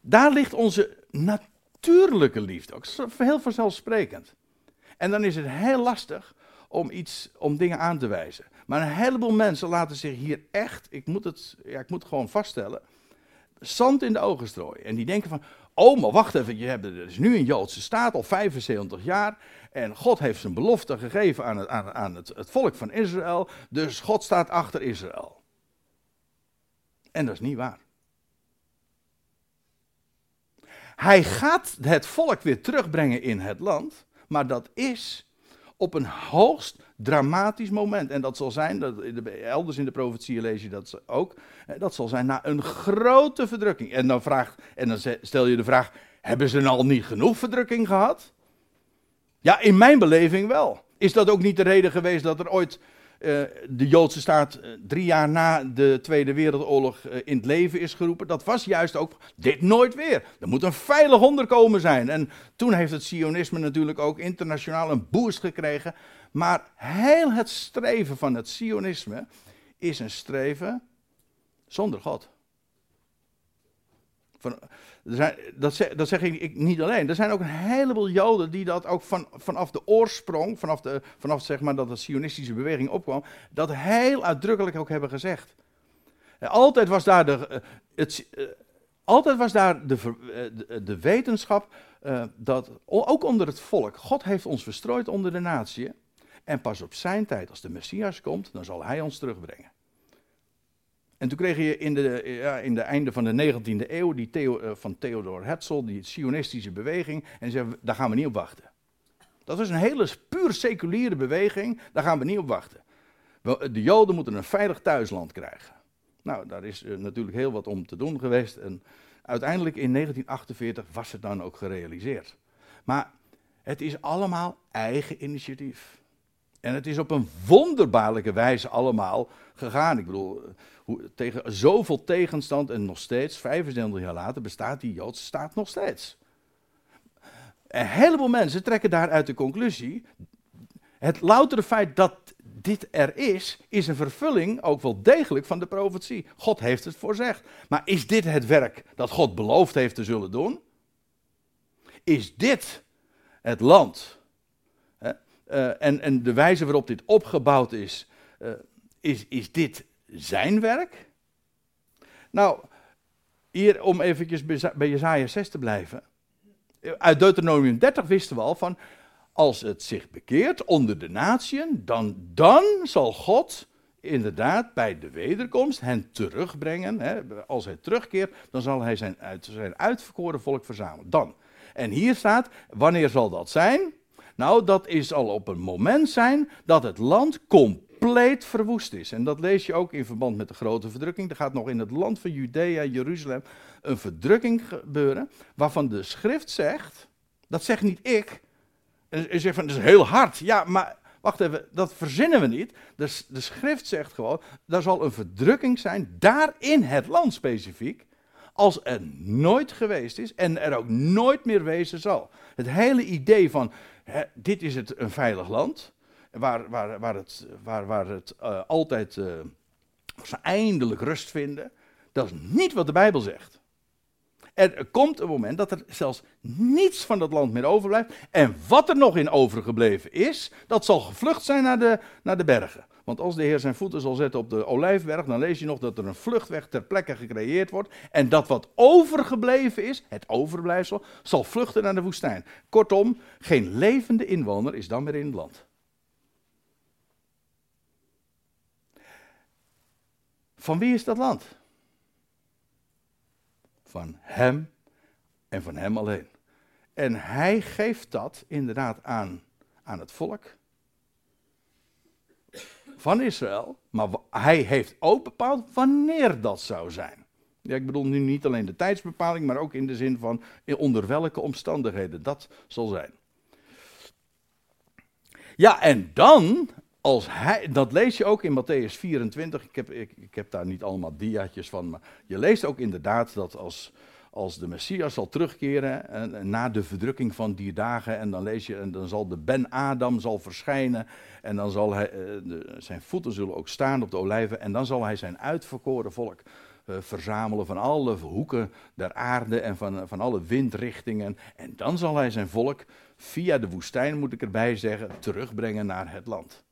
Daar ligt onze natuurlijke liefde. Ook heel vanzelfsprekend. En dan is het heel lastig om, iets, om dingen aan te wijzen. Maar een heleboel mensen laten zich hier echt, ik moet het, ja, ik moet gewoon vaststellen, zand in de ogen strooien. En die denken van, oh maar wacht even, je hebt, er is nu een Joodse staat, al 75 jaar. En God heeft zijn belofte gegeven aan, het, aan, aan het volk van Israël. Dus God staat achter Israël. En dat is niet waar. Hij gaat het volk weer terugbrengen in het land, maar dat is op een hoogst dramatisch moment. En dat zal zijn, dat, elders in de profetieën lees je dat ook, dat zal zijn na een grote verdrukking. En dan, vraagt, en dan stel je de vraag, hebben ze al niet genoeg verdrukking gehad? Ja, in mijn beleving wel. Is dat ook niet de reden geweest dat er ooit de Joodse staat uh, drie jaar na de Tweede Wereldoorlog uh, in het leven is geroepen? Dat was juist ook dit nooit weer. Er moet een veilig onderkomen zijn. En toen heeft het Sionisme natuurlijk ook internationaal een boost gekregen. Maar heel het streven van het Sionisme is een streven zonder God. Van, dat, zeg, dat, zeg, ik niet alleen. Er zijn ook een heleboel Joden die dat ook van, vanaf de oorsprong, vanaf, de, vanaf zeg maar dat de Sionistische beweging opkwam, dat heel uitdrukkelijk ook hebben gezegd. Altijd was daar de, eh, het, eh, altijd was daar de, eh, de, de wetenschap dat, ook onder het volk, God heeft ons verstrooid onder de natie. En pas op zijn tijd, als de Messias komt, dan zal hij ons terugbrengen. En toen kreeg je in de, ja, in de einde van de 19e eeuw die uh, van Theodor Herzl, die sionistische beweging. En zei, daar gaan we niet op wachten. Dat was een hele puur seculiere beweging, daar gaan we niet op wachten. De Joden moeten een veilig thuisland krijgen. Nou, daar is uh, natuurlijk heel wat om te doen geweest. En uiteindelijk in 1948 was het dan ook gerealiseerd. Maar het is allemaal eigen initiatief. En het is op een wonderbaarlijke wijze allemaal gegaan. Ik bedoel, hoe, tegen zoveel tegenstand en nog steeds, 25 jaar later, bestaat die Joodse staat nog steeds. Een heleboel mensen trekken daaruit de conclusie, het loutere feit dat dit er is, is een vervulling ook wel degelijk van de profetie. God heeft het voorzegd. Maar is dit het werk dat God beloofd heeft te zullen doen? Is dit het land? Uh, en, en de wijze waarop dit opgebouwd is, uh, is, is dit zijn werk? Nou, hier om eventjes bij Jezaja 6 te blijven. Uit Deuteronomium 30 wisten we al van, als het zich bekeert onder de natieën, dan, dan zal God inderdaad bij de wederkomst hen terugbrengen. Hè, als hij terugkeert, dan zal hij zijn, zijn uitverkoren volk verzamelen. Dan. En hier staat, wanneer zal dat zijn? Nou, dat is al op een moment zijn dat het land compleet verwoest is. En dat lees je ook in verband met de grote verdrukking. Er gaat nog in het land van Judea, Jeruzalem, een verdrukking gebeuren. Waarvan de schrift zegt. Dat zegt niet ik. En zegt van dat is heel hard. Ja, maar wacht even, dat verzinnen we niet. De, de schrift zegt gewoon. Er zal een verdrukking zijn. Daar in het land specifiek als er nooit geweest is en er ook nooit meer wezen zal. Het hele idee van dit is het een veilig land, waar, waar, waar het, waar, waar het uh, altijd uh, eindelijk rust vinden, dat is niet wat de Bijbel zegt. Er komt een moment dat er zelfs niets van dat land meer overblijft. En wat er nog in overgebleven is, dat zal gevlucht zijn naar de, naar de bergen. Want als de Heer zijn voeten zal zetten op de olijfberg, dan lees je nog dat er een vluchtweg ter plekke gecreëerd wordt. En dat wat overgebleven is, het overblijfsel, zal vluchten naar de woestijn. Kortom, geen levende inwoner is dan meer in het land. Van wie is dat land? Van Hem en van Hem alleen. En Hij geeft dat inderdaad aan, aan het volk van Israël, maar hij heeft ook bepaald wanneer dat zou zijn. Ja, ik bedoel nu niet alleen de tijdsbepaling, maar ook in de zin van onder welke omstandigheden dat zal zijn. Ja, en dan, als hij, dat lees je ook in Matthäus 24. Ik heb, ik, heb daar niet allemaal diaatjes van, maar je leest ook inderdaad dat als, als de Messias zal terugkeren en, na de verdrukking van die dagen en dan lees je en dan zal de Ben Adam zal verschijnen en dan zal hij, eh, zijn voeten zullen ook staan op de olijven en dan zal hij zijn uitverkoren volk uh, verzamelen van alle hoeken der aarde en van, van alle windrichtingen en dan zal hij zijn volk via de woestijn moet ik erbij zeggen terugbrengen naar het land.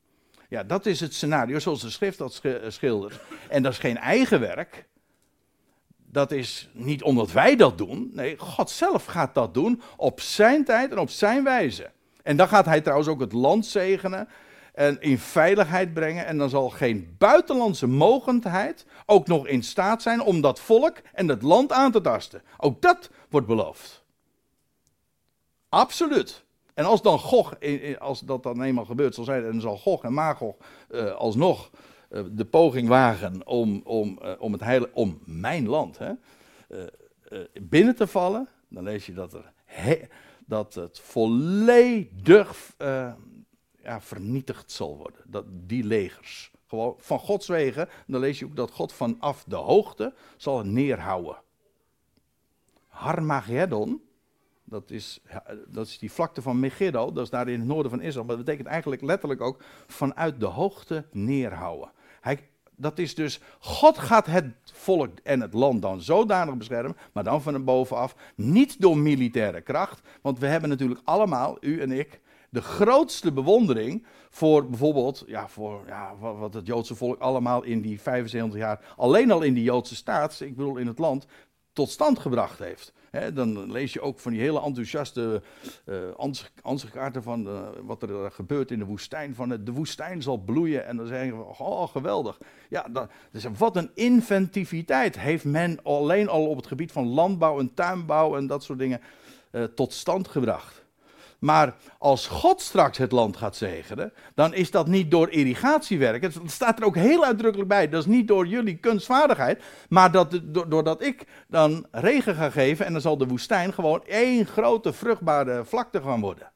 Ja, dat is het scenario zoals de schrift dat schildert. En dat is geen eigen werk dat is niet omdat wij dat doen. Nee, God zelf gaat dat doen op zijn tijd en op zijn wijze. En dan gaat hij trouwens ook het land zegenen en in veiligheid brengen. En dan zal geen buitenlandse mogendheid ook nog in staat zijn om dat volk en dat land aan te tasten. Ook dat wordt beloofd. Absoluut. En als dan Gog, als dat dan eenmaal gebeurt zal zijn, dan zal Gog en Magog uh, alsnog eh, de poging wagen om, om, eh, om, het heile, om mijn land hè, eh, binnen te vallen, dan lees je dat, er dat het volledig ja, vernietigd zal worden. Dat, die legers. Gewoon van Gods wegen, dan lees je ook dat God vanaf de hoogte zal neerhouden. Harmageddon, dat is, dat is die vlakte van Megiddo, dat is daar in het noorden van Israël. Maar dat betekent eigenlijk letterlijk ook vanuit de hoogte neerhouden. Hij, dat is dus, God gaat het volk en het land dan zodanig beschermen, maar dan van bovenaf, niet door militaire kracht, want we hebben natuurlijk allemaal, u en ik, de grootste bewondering voor bijvoorbeeld, ja, voor ja, wat het Joodse volk allemaal in die 75 jaar, alleen al in die Joodse staat, ik bedoel in het land, tot stand gebracht heeft dan lees je ook van die hele enthousiaste uh, van uh, wat er gebeurt in de woestijn. Van de woestijn zal bloeien en dan zeggen we, oh geweldig. Ja, dat, dus wat een inventiviteit heeft men alleen al op het gebied van landbouw en tuinbouw en dat soort dingen uh, tot stand gebracht. Maar als God straks het land gaat zegenen, dan is dat niet door irrigatiewerk. Het staat er ook heel uitdrukkelijk bij. Dat is niet door jullie kunstvaardigheid, maar dat, doordat ik dan regen ga geven en dan zal de woestijn gewoon één grote vruchtbare vlakte gaan worden.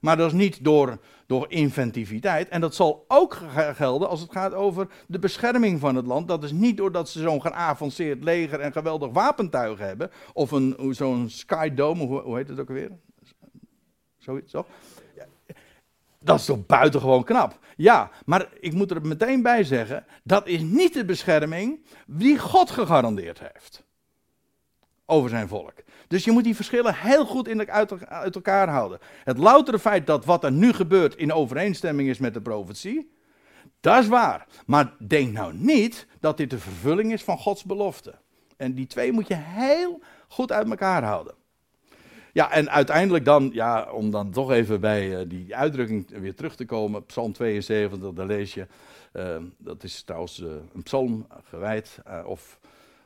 Maar dat is niet door, door inventiviteit. En dat zal ook gelden als het gaat over de bescherming van het land. Dat is niet doordat ze zo'n geavanceerd leger en geweldig wapentuig hebben. Of zo'n skydome, hoe, hoe heet het ook alweer? Zoiets, toch? Dat is toch buitengewoon knap. Ja, maar ik moet er meteen bij zeggen, dat is niet de bescherming die God gegarandeerd heeft. Over zijn volk. Dus je moet die verschillen heel goed in uit, uit, elkaar houden. Het loutere feit dat wat er nu gebeurt in overeenstemming is met de profetie, dat is waar. Maar denk nou niet dat dit de vervulling is van Gods belofte. En die twee moet je heel goed uit elkaar houden. Ja, en uiteindelijk dan, ja, om dan toch even bij uh, die uitdrukking weer terug te komen, Psalm 72, daar lees je, uh, dat is trouwens uh, een psalm gewijd of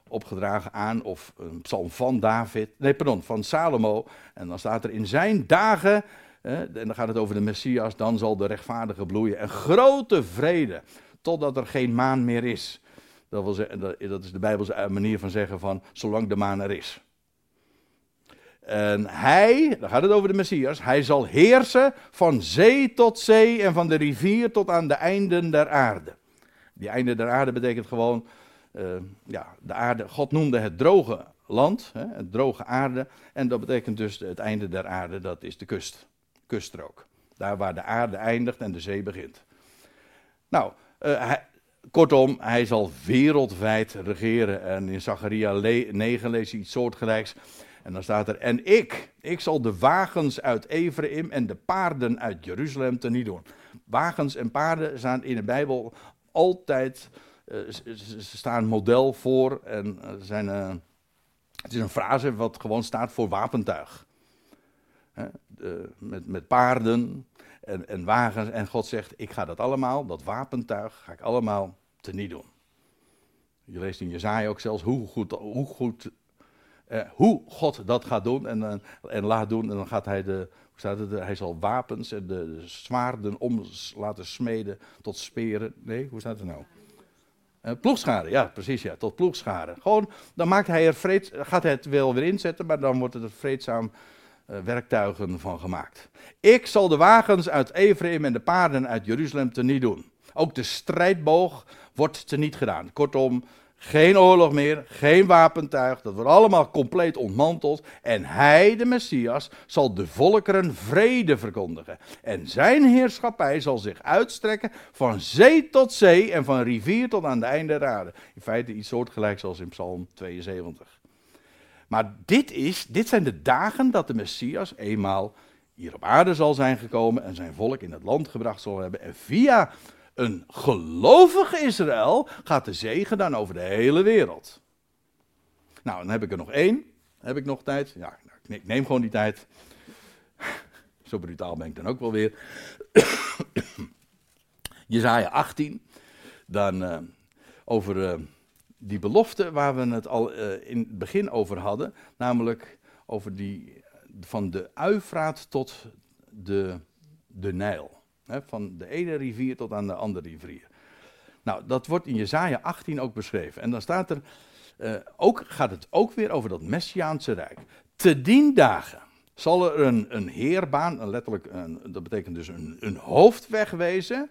opgedragen aan, of een psalm van David, nee, pardon, van Salomo. En dan staat er in zijn dagen en dan gaat het over de Messias, dan zal de rechtvaardige bloeien. En grote vrede, totdat er geen maan meer is. Dat, wil zeggen, dat is de Bijbelse manier van zeggen van, zolang de maan er is. En hij, dan gaat het over de Messias, hij zal heersen van zee tot zee en van de rivier tot aan de einden der aarde. Die einden der aarde betekent gewoon, uh, ja, de aarde, God noemde het droge land, hè, het droge aarde. En dat betekent dus het einde der aarde, dat is de kust, kuststrook. Daar waar de aarde eindigt en de zee begint. Nou, hij, kortom, hij zal wereldwijd regeren. En in Zacharia 9 lees je iets soortgelijks. En dan staat er, en ik, ik zal de wagens uit Ephraim en de paarden uit Jeruzalem teniet doen. Wagens en paarden staan in de Bijbel altijd, uh, ze staan model voor en uh, zijn, uh, het is een frase wat gewoon staat voor wapentuig. De, met, met paarden en, en wagens en God zegt, ik ga dat allemaal, dat wapentuig, ga ik allemaal teniet doen. Je leest in Jezaja ook zelfs hoe goed, hoe goed uh, hoe God dat gaat doen en, uh, en laat doen. En dan gaat hij de, hoe staat het, hij zal wapens en de, de zwaarden om laten smeden tot speren. Nee, hoe staat het nou? Uh, ploegscharen, ja, precies, ja, tot ploegscharen. Gewoon, dan maakt hij er vreed, gaat hij het wel weer inzetten, maar dan wordt het er vreedzaam werktuigen van gemaakt. Ik zal de wagens uit Ephraim en de paarden uit Jeruzalem teniet doen. Ook de strijdboog wordt teniet gedaan. Kortom, geen oorlog meer, geen wapentuig, dat wordt allemaal compleet ontmanteld. En hij, de Messias, zal de volkeren vrede verkondigen. En zijn heerschappij zal zich uitstrekken van zee tot zee en van rivier tot aan de einde aarde. In feite iets soortgelijks als in Psalm 72. Maar dit, is, dit zijn de dagen dat de Messias eenmaal hier op aarde zal zijn gekomen en zijn volk in het land gebracht zal hebben. En via een gelovige Israël gaat de zegen dan over de hele wereld. Nou, dan heb ik er nog één. Heb ik nog tijd? Ja, ik neem gewoon die tijd. Zo brutaal ben ik dan ook wel weer. (coughs) Jezaja 18. Dan uh, over uh, die belofte waar we het al uh, in het begin over hadden. Namelijk over die van de Uifraat tot de, de Nijl van de ene rivier tot aan de andere rivier. Nou, dat wordt in Jezaja 18 ook beschreven. En dan staat er, uh, ook, gaat het ook weer over dat Messiaanse Rijk. Te dien dagen zal er een, een heerbaan, een letterlijk, een, dat betekent dus een, een hoofdweg wezen.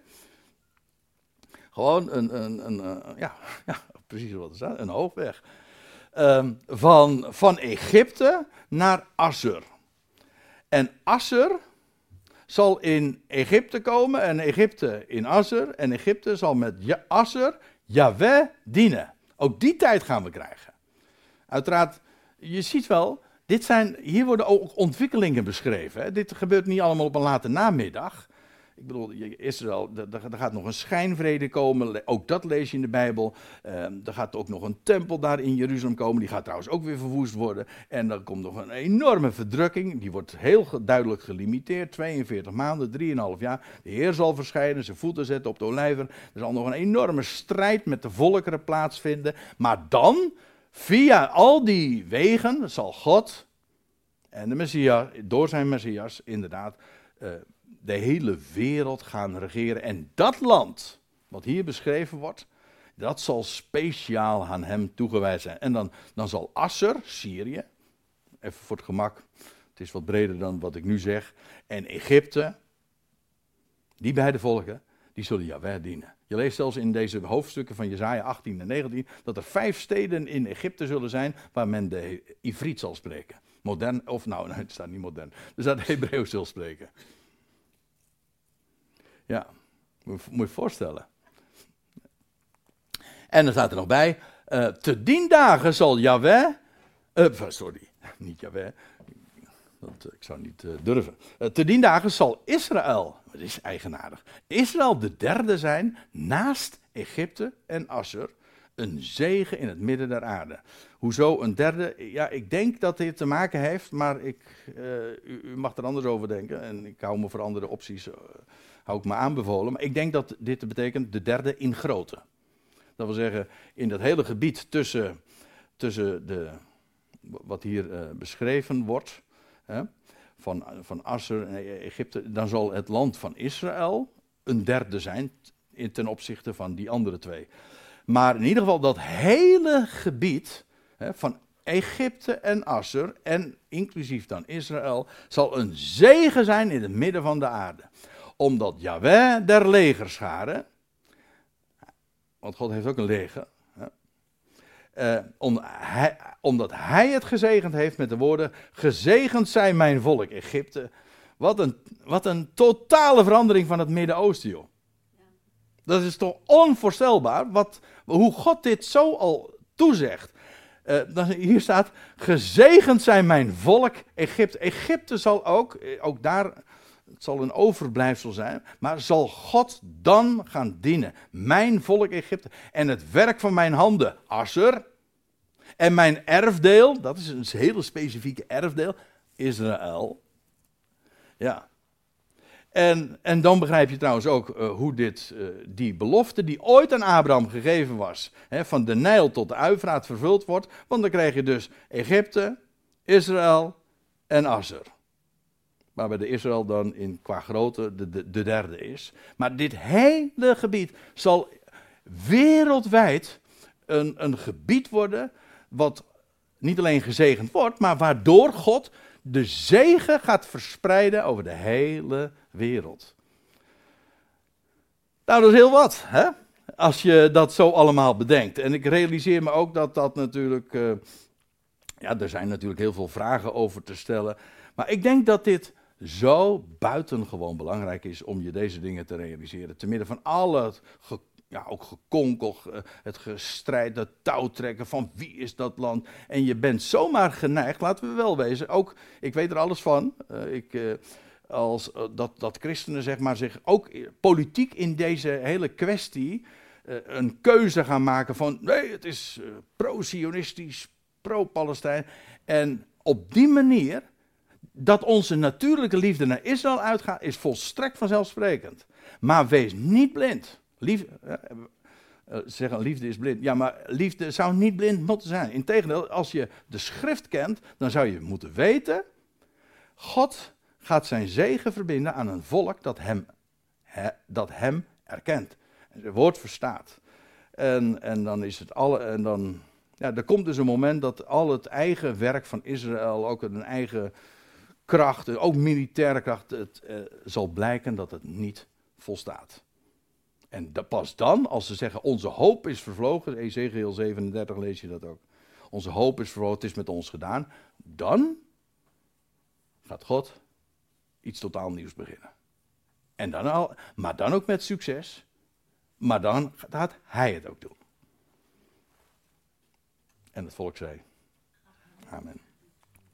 Gewoon een, een, een uh, ja, (laughs) ja, precies wat er staat, een hoofdweg. Uh, van, van Egypte naar Assur. En Assur, zal in Egypte komen en Egypte in Assur. En Egypte zal met ja Assur Yahweh dienen. Ook die tijd gaan we krijgen. Uiteraard, je ziet wel, dit zijn, hier worden ook ontwikkelingen beschreven. Hè. Dit gebeurt niet allemaal op een late namiddag. Ik bedoel, Israël, er, gaat nog een schijnvrede komen. Ook dat lees je in de Bijbel. Ehm, er gaat ook nog een tempel daar in Jeruzalem komen. Die gaat trouwens ook weer verwoest worden. En er komt nog een enorme verdrukking. Die wordt heel duidelijk gelimiteerd. 42 maanden, 3,5 jaar. De Heer zal verschijnen, zijn voeten zetten op de olijver. Er zal nog een enorme strijd met de volkeren plaatsvinden. Maar dan, via al die wegen, zal God en de Messias, door zijn Messias, inderdaad. Uh, de hele wereld gaan regeren. En dat land, wat hier beschreven wordt, dat zal speciaal aan hem toegewijd zijn. En dan, dan zal Asser, Syrië, even voor het gemak, het is wat breder dan wat ik nu zeg, en Egypte, die beide volken, die zullen Jaweh dienen. Je leest zelfs in deze hoofdstukken van Jezaja 18 en 19 dat er vijf steden in Egypte zullen zijn waar men de Ivriet zal spreken. Modern, of nou, (laughs) het staat niet modern, er staat Hebreeuws zal spreken. Ja, moet je je voorstellen. En dan staat er nog bij, uh, te dien dagen zal Yahweh, uh, sorry, (laughs) niet Yahweh, want ik zou niet uh, durven. te dien dagen zal Israël, dat is eigenaardig, Israël de derde zijn naast Egypte en Assur, een zegen in het midden der aarde. Hoezo een derde? Ja, ik denk dat dit te maken heeft, maar ik, u, u, mag er anders over denken en ik hou me voor andere opties hou ik me aanbevolen. Maar ik denk dat dit betekent de derde in grootte. Dat wil zeggen, in dat hele gebied tussen, tussen de, wat hier uh, beschreven wordt, hè, van, van Asser en Egypte, dan zal het land van Israël een derde zijn ten opzichte van die andere twee. Maar in ieder geval dat hele gebied hè, van Egypte en Asser en inclusief dan Israël zal een zegen zijn in het midden van de aarde. Omdat Yahweh der legerscharen, want God heeft ook een leger, om, hij, omdat hij het gezegend heeft met de woorden: Gezegend zijn mijn volk, Egypte. Wat een, wat een totale verandering van het Midden-Oosten, joh. Dat is toch onvoorstelbaar wat, hoe God dit zo al toezegt. Uh, dan, hier staat: Gezegend zijn mijn volk, Egypte. Egypte zal ook, eh, ook daar, het zal een overblijfsel zijn, maar zal God dan gaan dienen. Mijn volk, Egypte. En het werk van mijn handen, Asser. En mijn erfdeel, dat is een hele specifieke erfdeel, Israël. Ja. En, en dan begrijp je trouwens ook uh, hoe dit, uh, die belofte die ooit aan Abraham gegeven was, hè, van de Nijl tot de Uivraat vervuld wordt. Want dan krijg je dus Egypte, Israël en Asser. Waarbij de Israël dan in, qua grootte de, de, de derde is. Maar dit hele gebied zal wereldwijd een, een gebied worden wat niet alleen gezegend wordt, maar waardoor God de zegen gaat verspreiden over de hele wereld. Nou, dat is heel wat, hè? Als je dat zo allemaal bedenkt. En ik realiseer me ook dat dat natuurlijk. Uh, ja, er zijn natuurlijk heel veel vragen over te stellen. Maar ik denk dat dit zo buitengewoon belangrijk is om je deze dingen te realiseren. Te midden van al het ja, ook gekonkel, het gestrijd, het touwtrekken van wie is dat land. En je bent zomaar geneigd, laten we wel wezen, ook, ik weet er alles van, uh, ik, uh, als, uh, dat, dat christenen zeg maar zich ook politiek in deze hele kwestie een keuze gaan maken van nee, het is pro-Sionistisch, pro-Palestijn. En op die manier, dat onze natuurlijke liefde naar Israël uitgaat, is volstrekt vanzelfsprekend. Maar wees niet blind. Lief, uh, zeggen liefde is blind. Ja, maar liefde zou niet blind moeten zijn. Integendeel, als je de schrift kent, dan zou je moeten weten. God gaat zijn zegen verbinden aan een volk dat hem, dat hem erkent. En zijn woord verstaat. En, en dan is het alle. En dan, ja, er komt dus een moment dat al het eigen werk van Israël, ook een eigen kracht, ook militaire kracht, het uh, zal blijken dat het niet volstaat. En pas dan, als ze zeggen, onze hoop is vervlogen, Ezekiel 37 lees je dat ook. Onze hoop is vervlogen, het is met ons gedaan. Dan gaat God iets totaal nieuws beginnen. En dan al, maar dan ook met succes. Maar dan gaat hij het ook doen. En het volk zei: Amen.